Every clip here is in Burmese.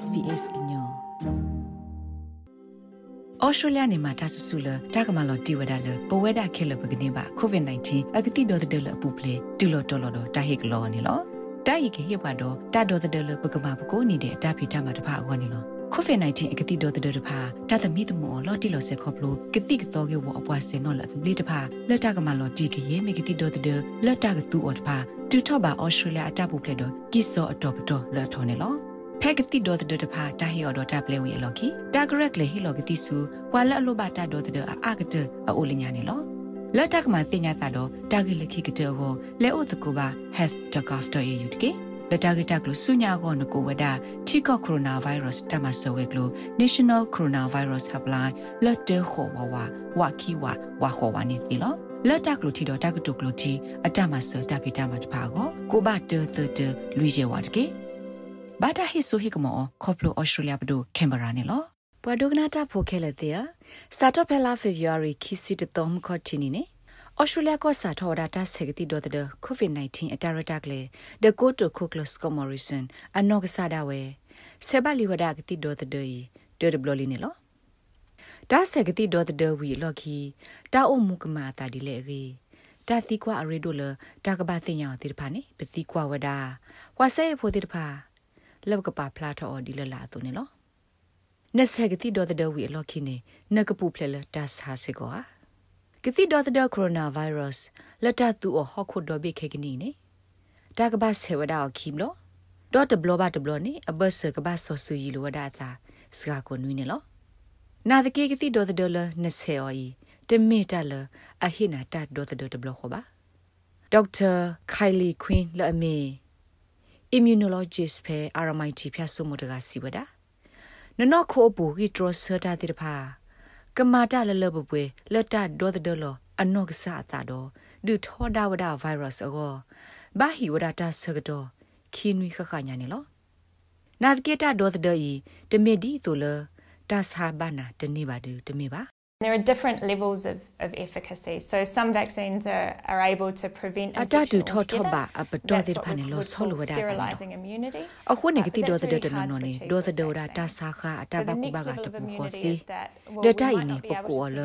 SBS ညောဩစတြေးလျနေမှာတဆဆူလတာကမလောတီဝဒါလပဝဲဒါခဲလပကနေပါ COVID-19 အကတိဒေါ်တဲ့လပူပလေတူလောတော်လောတာဟေကလောနေလောတာဤကေဟေပါတော့တာဒေါ်တဲ့လပကမာပကိုနေတဲ့အတာဖိတာမှာတဖာအောနေလော COVID-19 အကတိဒေါ်တဲ့တဖာတာသမီတမောလော်တီလောဆေခေါပလိုကတိကတော့ကေဝအပွားစင်နော်လသဘလီတဖာလက်တာကမလောတီကေယေမေကတိဒေါ်တဲ့လက်တာကသူ့အော်တဖာတူထော့ပါဩစတြေးလျအတပူဖလက်တော့ကိစောအတော်ပတော်လက်ထော်နေလော ဖက်ကတိဒေါ်တဲ့တဖာတာဟီအော်ဒေါ်တာပလေဝီအလော်ကီတာဂရက်လေဟီလော်ကတိဆူဝါလက်အလိုပါတာဒေါ်တဲ့အာကတအိုလညာနေလောလက်တကမှာတင်ညာတာတော့တာဂီလခိကတဲ့ကိုလဲအိုတကူပါ health.gov.au တကေလက်တာဂီတာကလို့ဆုညာကောနကိုဝဒချီကောကိုရိုနာဗိုင်းရပ်စ်တမဆဝဲကလို့ National Coronavirus Helpline လက်တဲခေါ်ဝဝဝကီဝဝခေါ်ဝနေသီလောလက်တကလို့တီတော့တကတုကလို့တီအတမဆတပိတမတပါကိုကိုဘတဲတဲတဲလူရဲဝတ်ကေ ဘာတာဟိဆိုဟိကမောခေါပလိုဩစတြေးလျပဒိုကင်ဘရာနေလောပွာဒိုဂနာတာဖိုခဲလက်တဲ့စာတော့ဖဲလာဖေဗူရီခီစီတတော်မခေါတီနီနေဩစတြေးလျကစာထော်ဒါတာဆေကတိဒေါ်တဲ့ကိုဗစ် -19 အတာရတာကလေဒကိုတိုကိုကလစကမော်ရီဆန်အနောကဆာဒါဝဲဆေဘလီဝဒါကတိဒေါ်တဲ့ဒေဒဘလလီနေလောဒါဆေကတိဒေါ်တဲ့ဝီလော်ခီတာအုံမုကမာတာဒီလေရီတာတိကွာအရေဒိုလတာကဘာတင်ညာတိတဖာနေပစီကွာဝဒါကွာဆေဖို့တိတဖာ လောက်ကပါဖလာထော်ဒီလလာသူနေလောနဆေကတိဒေါ်တဲ့ဝီလော်ခီနေနကပူဖလေလတာဆာစေကွာကတိဒေါ်တဲ့ကိုရိုနာဗိုင်းရပ်စ်လက်တတူအဟခုဒိုဘိခေကနီနေတာကဘာဆေဝဒါအခိမလောဒေါ်တဘလဘတ်ဘလနေအဘဆကဘာဆောဆူယီလိုဝဒါသာစကာကိုနွေးနေလောနာတကေကတိဒေါ်တဲ့ဒေါ်လနဆေအော်ဤတမီတလအဟိနာတဒေါ်တဲ့ဒေါ်ဘလခောပါဒေါက်တာခိုင်လီခွင်းလအမီ immunologist ဖဲ RMIT ဖြတ်ဆုမတကစီဝဒါနနော့ခိုဘူဂီထရဆာတာတိတဖာကမာတာလလဘပွေလက်တာဒေါ်တဲ့လောအနော့ကစားတာတော့ဒူထောဒါဝဒါဗိုင်းရပ်စ်အောဘာဟီဝဒါတာဆကတော့ခီနွေခခညာနေလောနာဗီဂေတာဒေါ်တဲ့ဤတမီဒီဆိုလတာစာဘာနာတနေပါဒူတမီပါ There are different levels of, of efficacy. So some vaccines are, are able to prevent infection altogether. That's what we would call sterilizing immunity. အခုနေကတိဒေါ်တဲ့တော်နော်နေဒေါ်တဲ့ဒေါ်တာစာခအတဘကုဘကတပူခေါ်စီဒတိုင်နေပကောလ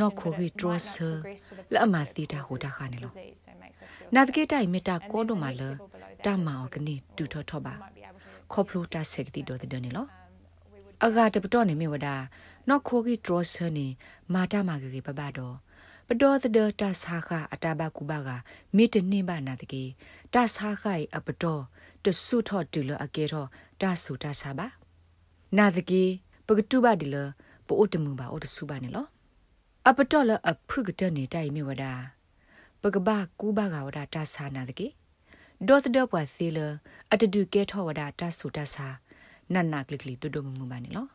နော်ခိုဂီထရဆလအမတိတာဟိုတာခါနေလောနာတကေတိုင်မီ အဂါတပတော့နေမြဝဒါနော်ခိုဂီဒရဆနေမာတာမာဂေပပတော့ပတော်သဒတာစာခအတာဘကူဘကမိတနှိဘာနာတကေတာစာခိုင်အပတော်တဆုထော့တူလအကေတော့တာဆူတာစာပါနာတကေပကတုဘဒီလပို့တမှုပါအိုတဆုပါနေလောအပတော်လအဖုကတနေတိုင်မြဝဒါပကဘာကူဘကဝဒါတာစာနာတကေဒေါ်သဒပွားစီလအတဒုကဲထောဝဒါတာဆူတာစာ နန်နာကလကလီဒိုဒိုမမှုပါနေလော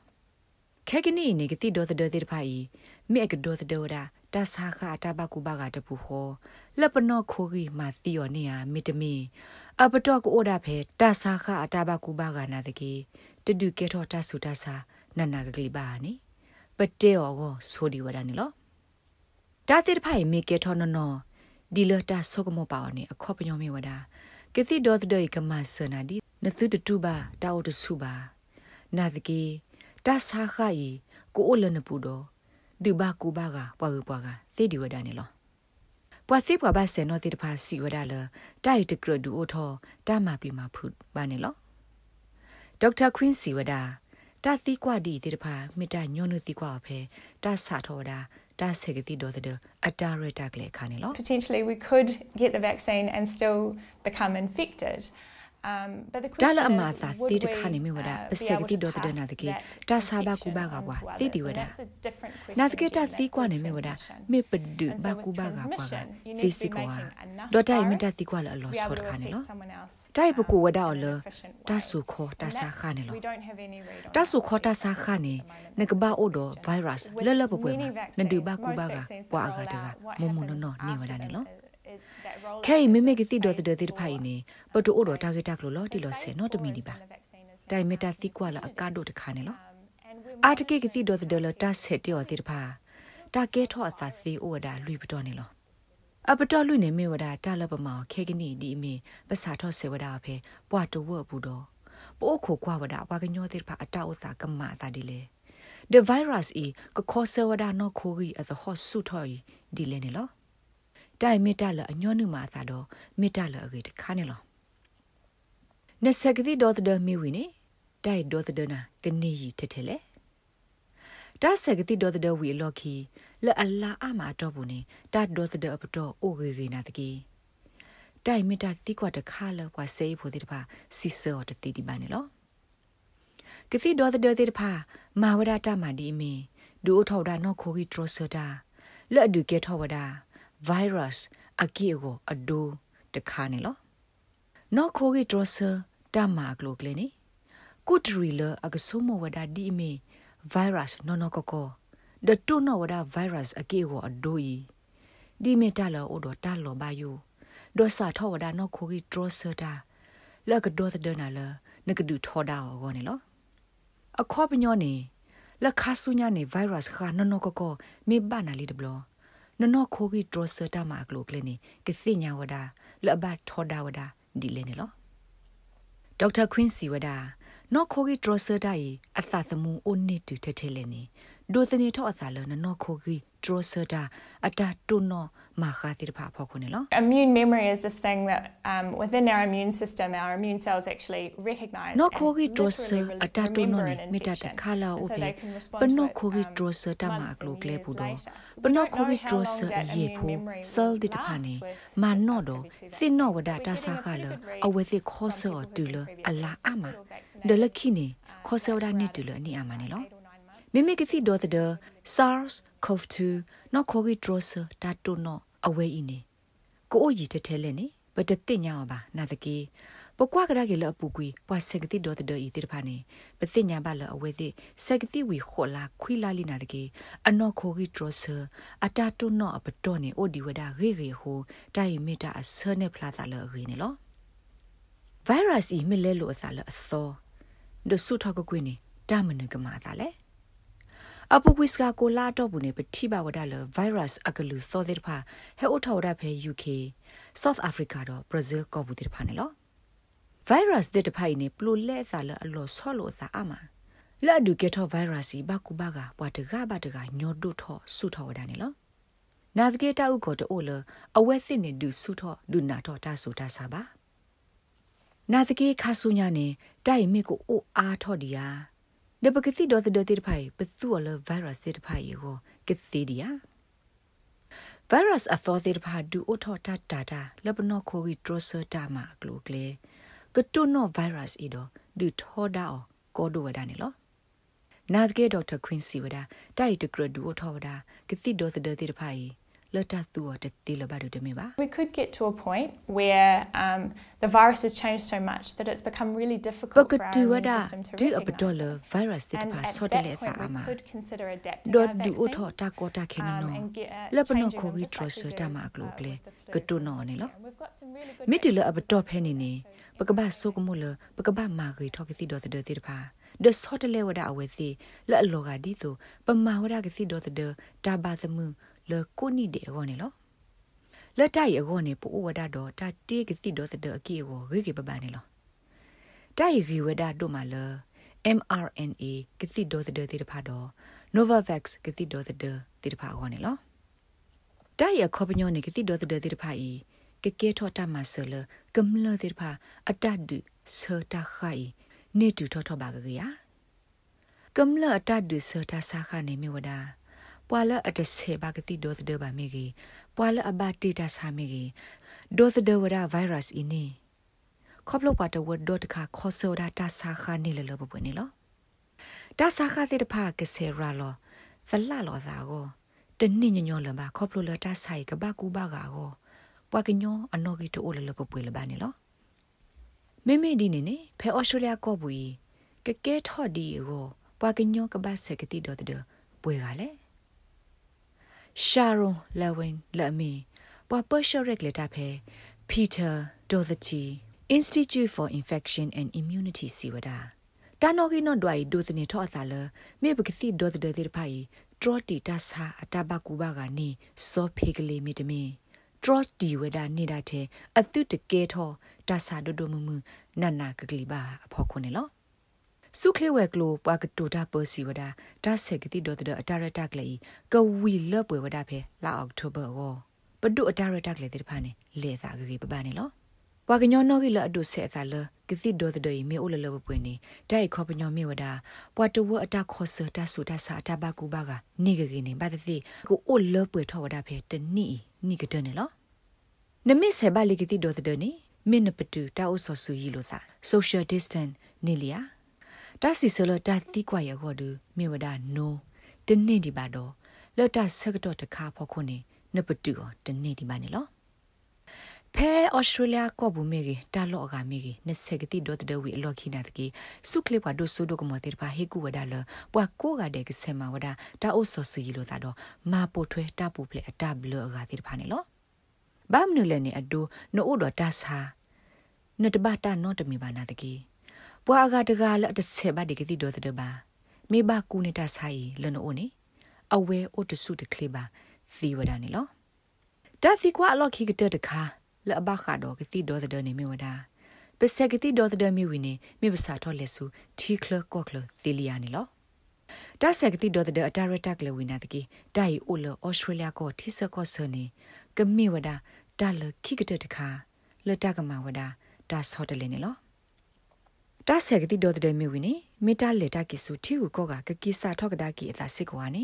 ခဲကနီနေကတိဒေါ်သဒတိဖိုင်မိကဒေါ်သဒေါ်ဒါတဆာခအတဘကူဘကတပူခောလပနောခိုဂီမာတီယောနေယမိတမီအပတော့ကိုဒါဖဲတဆာခအတဘကူဘကနာတကေတဒုကေထောတဆူတဆာနန္နာကကလေးပါနိပတေောကိုဆိုဒီဝဒနီလောတာတိဖိုင်မိကေထောနော်နော်ဒီလတာဆုကမောပါနေအခောပညောမေဝဒါ ကတိဒေါ်သဒေကမဆနာဒီနသုတတူပါတာအိုတဆုပါနာတကေတာဆာခါယီကိုအိုလနပူတော့ဒီဘာကူဘာကပွားပွားကသေဒီဝဒနေလောပွားစီပွားဘာဆေနောတိတဖာစီဝဒါလတိုက်တကရဒူအိုထောတာမာပီမာဖုဘာနေလောဒေါက်တာခွင်းစီဝဒါတာသီကွာဒီတိတဖာမေတ္တာညောနုသီကွာဖဲတာဆာထောဒါတာ Potentially, we could get the vaccine and still become infected. ဒါလအမသာတိတခါနေမြဝဒပစကတိဒေါ်တဲ့နာတကေတာစာဘကူဘာကဘွာတိဒီဝဒနာတကေတာသီကွာနေမြဝဒမေပဒဘကူဘာကဘွာကစီစီကွာဒေါ်တိုင်မတသီကွာလအလောဆော့ခါနေလောတိုင်ပကူဝဒအော်လတာဆုခောတာစာခါနေလောတာဆုခောတာစာခါနေနကဘာအိုဒိုဗိုင်းရပ်စ်လလပပွဲမှာနဒူဘကူဘာကဘွာအကတကမမနနောနေဝဒနေလော ခဲမိမိကစီဒေါ်တဲ့တဲ့ဖိုင်နေပတူအိုတော့တာဂက်တက်လို့လော်တီလို့ဆေနော်တမီဒီပါတိုင်မီတာသီကွာလာအကားတို့တခါနေလောအာတကေကစီဒေါ်တဲ့လတာဆက်တောတဲ့ဖာတာကဲထောအစာစီအိုဒါလွိပတော်နေလောအပတော်လွိနေမေဝဒါတာလပမောခဲကနီဒီအမေပစာထောဆေဝဒါဖေပွားတဝဘူးတော့ပိုးခိုကွာဝဒဝါကညောတဲ့ဖာအတာဥစာကမသာဒီလေ the virus e ko khose wada no khogi at the hot su thoi di le ne lo တိုင်မီတာလအညောနုမာသာတော့မီတာလအကေတခါနေလောနစကတိဒေါ်တဒမီဝီနေတိုင်ဒေါ်တဒနာကနေရီထထလေတာစကတိဒေါ်တဒဝီလော်ခီလအလာအမတော့ဘူးနေတာဒေါ်တဒအပတော့အိုဂေဂေနာတကီတိုင်မီတာတိကွာတခါလဘွာစေးဖို့တိတပါစီဆောတတိဒီပါနေလောကတိဒေါ်တဒတိတပါမာဝဒတာမဒီမီဒူထောက်ဒါနော်ခိုဂီထရဆတာလက်အဒူကေထောဝဒါ virus အကီကိုအဒိုတခါနေလောနော်ခိုဂီဒရဆာတမဂလိုကလနေကုတရီလအကဆုမဝဒဒီမီ virus နော်နော်ကကောဒတုနော်ဝဒ virus အကီကိုအဒိုဤဒီမီတလောအိုဒတလောဘာယိုဒေါ်စာထောဝဒနော်ခိုဂီဒရဆာတာလကဒေါ်သဒနာလနကဒူထောဒါဟောနေလောအခေါပညောနေလက်ခါဆုညာနေ virus ခါနော်နော်ကကောမေဘာနာလီဒဘလော နနောခိုဂီဒရစတာမာကလိုကလနေကစိညာဝဒလဘတ်ထောဒါဝဒဒီလေနေလောဒေါက်တာခွင်းစီဝဒနောခိုဂီဒရစတာဤအသသမူအိုနစ်တူထထဲလေနေဒိုသနေထောအစာလနနောခိုဂီ ဒရစတာအတာတုနောမာခါတိဖာဖောခုနေလော Immune memory is this thing that um within our immune system our immune cells actually recognize နောခိုဂီဒရစအတာတုနောနေမိတတခါလာအိုဘေပနောခိုဂီဒရစတာမာကလိုကလေပူတော့ပနောခိုဂီဒရစအယေဖူဆယ်ဒီတဖာနေမာနောတော့စင်နောဝဒတာစာခါလအဝဲစစ်ခောဆောတူလအလာအမဒလခိနေခောဆောဒါနေတူလအနိအမနေလောမိမိကစီဒေါ်တဲ့ SARS CoV-2 နော်ခိုဂီဒရစတာတုနောအဝဲဤနေကိုအိုကြီးတထဲလဲနေဘတတိညာပါနာတကေပကွာကရကေလအပူကွီပွာစကတိဒေါ်တဲ့ဤတိတဖာနေပစိညာပါလအဝဲစီစကတိဝီခေါ်လာခွီလာလီနာတကေအနောခိုဂီဒရစအတာတုနောအပတော်နေအိုဒီဝဒရေရေဟိုတိုင်မီတာအဆနေဖလာတာလရေနေလော virus ဤမလဲလို့အစားလအသောဒဆုထောက်ကကွင်းနေတာမနကမာသာလဲ အပူကွစ်ကကိုလာတော့ဘူးနေပတိဘဝဒါလ virus အကလူသောတဲ့ဖာဟဲအိုထော်ဒါဖဲ UK South Africa တော့ Brazil ကောဘူးတဲ့ဖာနေလော virus တဲ့ဖိုင်နေပလူလဲစားလအလောဆောလို့စားအမလာဒူကေထော virus ဘကူဘကပွားတကဘာတကညောဒုထောဆုထောဝဒါနေလောနာဇကေတာဥကိုတိုလအဝဲစစ်နေဒူဆုထောဒူနာထောတာဆိုတာစားပါနာဇကေခါဆုညာနေတိုင်မီကိုအိုအားထောဒီယာ ဒပကစီဒေါ်တဲ့တဲ့ဖိုင်ပသူအလဗိုင်းရပ်စ်တဲ့ဖိုင်ကိုကစီဒီယာဗိုင်းရပ်စ်အသောတဲ့ဖာဒူအိုထောတာတာတာလပနောခိုဂီဒရဆာတာမာကလိုကလေကတုနောဗိုင်းရပ်စ်ဤတော့ဒူထောဒါအောကောဒိုဝဒနေလောနာဇကေဒေါက်တာခွင်းစီဝဒတိုက်တကရဒူအိုထောဝဒကစီဒေါ်တဲ့တဲ့ဖိုင် လတ်တူတတိလဘဒတမေပါ We could get to a point where um the virus has changed so much that it's become really difficult for our immune system to do a dollar virus တိပါဆော့တယ်လက်စာအမဒတ်ဒူအထောတာကောတာခေနနောလပနောခိုဂီထရဆတာမကလိုကလေကတုနောနေလောမီတီလအဘတော့ဖဲနေနေပကဘာဆုကမလပကဘာမာဂီထောကစီဒေါ်တဲ့တိပါဒဆော့တလေဝဒအဝဲစီလက်အ လောကဒီဆိုပမာဝဒကစီဒေါ်တဲ့တာဘာသမူလကိုနိတဲ့အောနေလောလက်တိုက်အောနေပိုဝဒတော့တာတေကတိတော့တဲ့အကီကိုရေကေပပနေလောတိုက်ရီဝဒတို့မှာလ mRNA ကတိတော့တဲ့တဲ့ဖာတော့ Novavax ကတိတော့တဲ့တဲ့ဖာအောနေလောတိုက်ရခေါပညောနေကတိတော့တဲ့တဲ့ဖာဤကကဲထောတာမဆလကမလတဲ့ဖာအတတ်ဒဆတာခိုင်နေတူထောထောပါကရကမလအတတ်ဒဆတာစာခနေမြဝဒါ ပွာလအတဆေဘာကတိဒိုသဒဘာမီဂီပွာလအဘတီတာဆာမီဂီဒိုသဒဝရာဗိုင်းရပ်စ်အင်းနီခေါပလောပါတဝဒတ်ခါခေါ်ဆိုဒါတာဆာခါနေလလဘပွနေလောတာဆာခါတိတဖာကဆေရာလောဇလလောစာကိုတနည်းညညောလဘာခေါပလောလတာဆိုင်ကဘကူဘာကာကိုပွာကညောအနော်ဂီတိုလလပပွေလဘာနေလောမေမေဒီနေနေဖဲဩစတြေးလျကောဘူကကဲထော်ဒီကိုပွာကညောကဘဆက်ကတိဒေါ်တဲ့ပွေကလည်း ရှာရွန်လဝင်းလအမီပွာပရှရက်လက်တာဖဲ Peter Doherty Institute for Infection and Immunity စီဝဒတာနော်ကီနော်ဒွိုင်ဒိုသနေထောအစာလမေဘကစီဒိုသဒေတိဖိုင်ထရတီတာစာအတဘကူဘာကနေစောဖေကလေးမီတမီ trust ဒီဝဒနေတာတဲ့အတုတကဲထောတာစာဒိုဒိုမမနနာကကလီဘာအဖို့ခုနေလော စုခလေဝဲကလိုပွားကတူတာပစီဝဒဒါဆက်ကတိဒေါ်တဲ့အတာရတက်လေကဝီလပွဲဝဒဖဲလာအောက်တိုဘာကိုပဒုအတာရတက်လေတဲ့ဖာနေလေစာကြီးပပနေလောပွားကညောနောကီလအဒုဆက်စာလကစီဒေါ်တဲ့မေအိုလလဘပွေနေတိုက်ခေါပညောမေဝဒပွားတဝအတာခောဆတာဆူတာစာတာဘကူဘာကနေကကြီးနေဘာတစီကိုအိုလပွေထောဝဒဖဲတနီနီကတဲ့နေလောနမစ်ဆေဘာလီကတိဒေါ်တဲ့နေမင်းနပတူတာအိုဆောဆူယီလို့စာ social distance နေလျာ တာစီဆလတာတိကွာရခေါ်သူမြေဝဒနိုတနေ့ဒီပါတော့လတ်တာဆက်ကတော့တခါဖို့ခုနေနပတူတနေ့ဒီပါနေလောဖဲဩစတြေးလျကောဘူးမေကြီးတာလော့အကမေကြီးနစက်ကတိဒေါ်တဝီအလော်ခိနာတကီစုကလစ်ပါဒိုဆိုဒိုကမတေပါဟေကူဝဒါလပွာကိုကတဲ့ကစမဝဒါတာအိုဆောဆူယီလို့သာတော့မာပိုထွဲတာပူဖလေအတဘလအကတိပါနေလောဘာမနူလည်းနေအဒိုနို့တော့တာစာနတဘတာနော့တမီပါနာတကီ ပွာကတကလတဆေဘဒီကတိဒေါ်တဲ့ဘာမေဘကူနေတာဆိုင်လနအိုနေအဝဲအိုတဆုတကလေးပါသီဝဒနေလောတသီကွာအလော့ခိကတဲ့တခါလဘခါတော့ကတိဒေါ်တဲ့နေမေဝဒါပစကတိဒေါ်တဲ့မီဝီနေမေပစာထောလက်စုထီကလကောကလသီလီယာနေလောတဆက်ကတိဒေါ်တဲ့အတာရတက်ကလဝီနာတကီတိုင်အိုလဩစတြေးလျကိုထိစကောဆနေကမီဝဒါတာလခိကတဲ့တခါလတကမဝဒါတာဆော့တလေနေလော တာဆက်ကတိဒေါ်တဲ့မြဝီနေမီတာလက်တာကိစုတီကိုကောကကကိစာထောက်ကဒါကိအသာစစ်ကွာနေ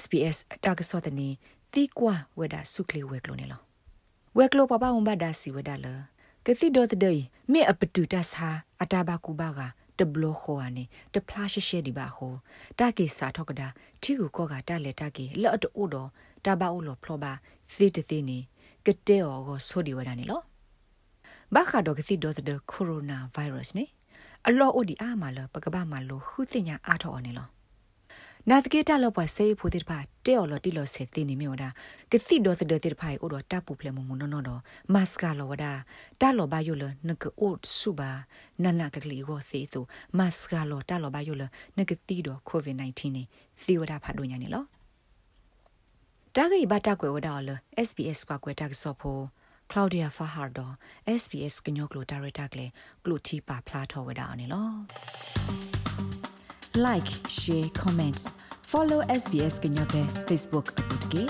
SBS တာကဆော့တဲ့နေတီကွာဝဒါဆုကလီဝဲကလိုနေလောဝဲကလိုပပဝမ်ဘဒါစီဝဒါလကတိဒေါ်တဲ့မေအပတူတဆာအတာဘကူဘာကတဘလခေါ်အနေတဖလားရှိရှိဒီပါဟိုတာကေစာထောက်ကဒါတီကိုကောကတာလက်တာကေလော့တိုတော့တဘာအိုလောဖလောပါစီတသိနေကတဲ့အောကိုဆိုဒီဝဒါနေလောဘာခါတော့ကစီဒေါ်တဲ့ကိုရိုနာဗိုင်းရပ်စ်နေ အလောအိုဒီအာမလပကဘာမလိုခုတင်ညာအားထော်အနေလောနာတကေတလောပွားစေဖိုတိဖာတဲော်လော်တီလော်စေတင်နေမြော်ဒါကစီဒေါ်စဒေတိဖိုင်အိုတော့တပ်ပူဖလေမမနော်နော်မတ်စကာလောဝဒါတာလော်ဘာယိုလနကအိုဆူဘာနနကကလီကိုစေသူမတ်စကာလော်တာလော်ဘာယိုလနကတီတော့ကိုဗစ် -19 နေစီဝဒါဖတ်လို့ညာနေလောတာဂိဘတာကွယ်ဝဒါလ SBS ကွာကွယ်တာကစောဖို့ Claudia Fajardo SBS ကညောကလိုဒါရတာကလေကလိုတီပါဖလာထောဝဒါအနေလော Like share comment follow SBS ကညောပဲ Facebook အပုတ်ကေ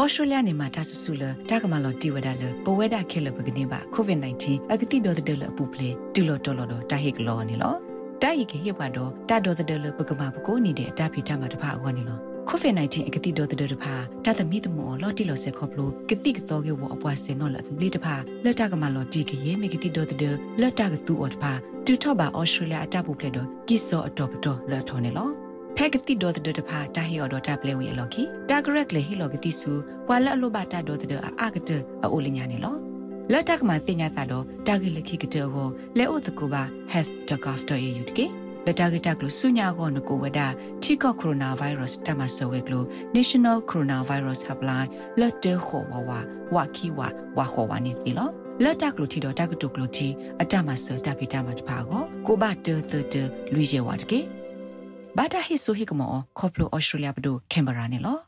ဩစတြေးလျနေမှာဒါဆဆူလတာကမလော်တီဝဒါလပဝဲတာခဲလပကနေပါ COVID-19 အကတိဒေါ်တဲ့လအပူပလေတူလော်တော်လော်တာဟိကလောနေလောတာဤကေဟိပါတော့တာဒေါ်တဲ့လပကမာပကိုနေတဲ့အတာဖီတာမှာတဖာအောနေလော COVID-19 အကတိတော်တဲ့တဖာတသမီတမောလော်တီလော်ဆေခေါပလိုကတိကတော်ကေဝအပွားစင်နော်လသဘလီတဖာလက်တကမလော်တီကေယေမေကတိတော်တဲ့လက်တကသူ့ော်တဖာတူထော့ပါဩစတြေးလျအတပူဖလက်တော့ကိစောအတော်ပတော်လက်ထော်နေလောဖက်ကတိတော်တဲ့တဖာတာဟီအော်တော်တပ်လေဝီအလော်ကီတာဂရက်လေဟီလော်ကတိဆူဝါလက်အလိုပါတာတော်တဲ့အာကတအိုလညာနေလောလက်တကမှာတင်ညာတာတော့တာဂီလခိကတဲ့ဟောလဲအိုတကူပါ health.gov.au တကေ လတာဂီတက်လို့ဆုညာကောနကိုဝဒတီကောကိုရိုနာဗိုင်းရပ်စ်တမဆဝဲကလို့ National Coronavirus Helpline လက်တဲခေါ်ဝဝဝကီဝဝခေါ်ဝနေသီလောလက်တက်လို့တီတော့တက်ကတုကလို့တီအတမဆတပိတမတပါကောကိုဘတဲတဲတဲလူရဲဝတ်ကေဘာတာဟိဆိုဟိကမောခေါပလိုဩစတြေးလျဘဒိုကင်ဘရာနေလော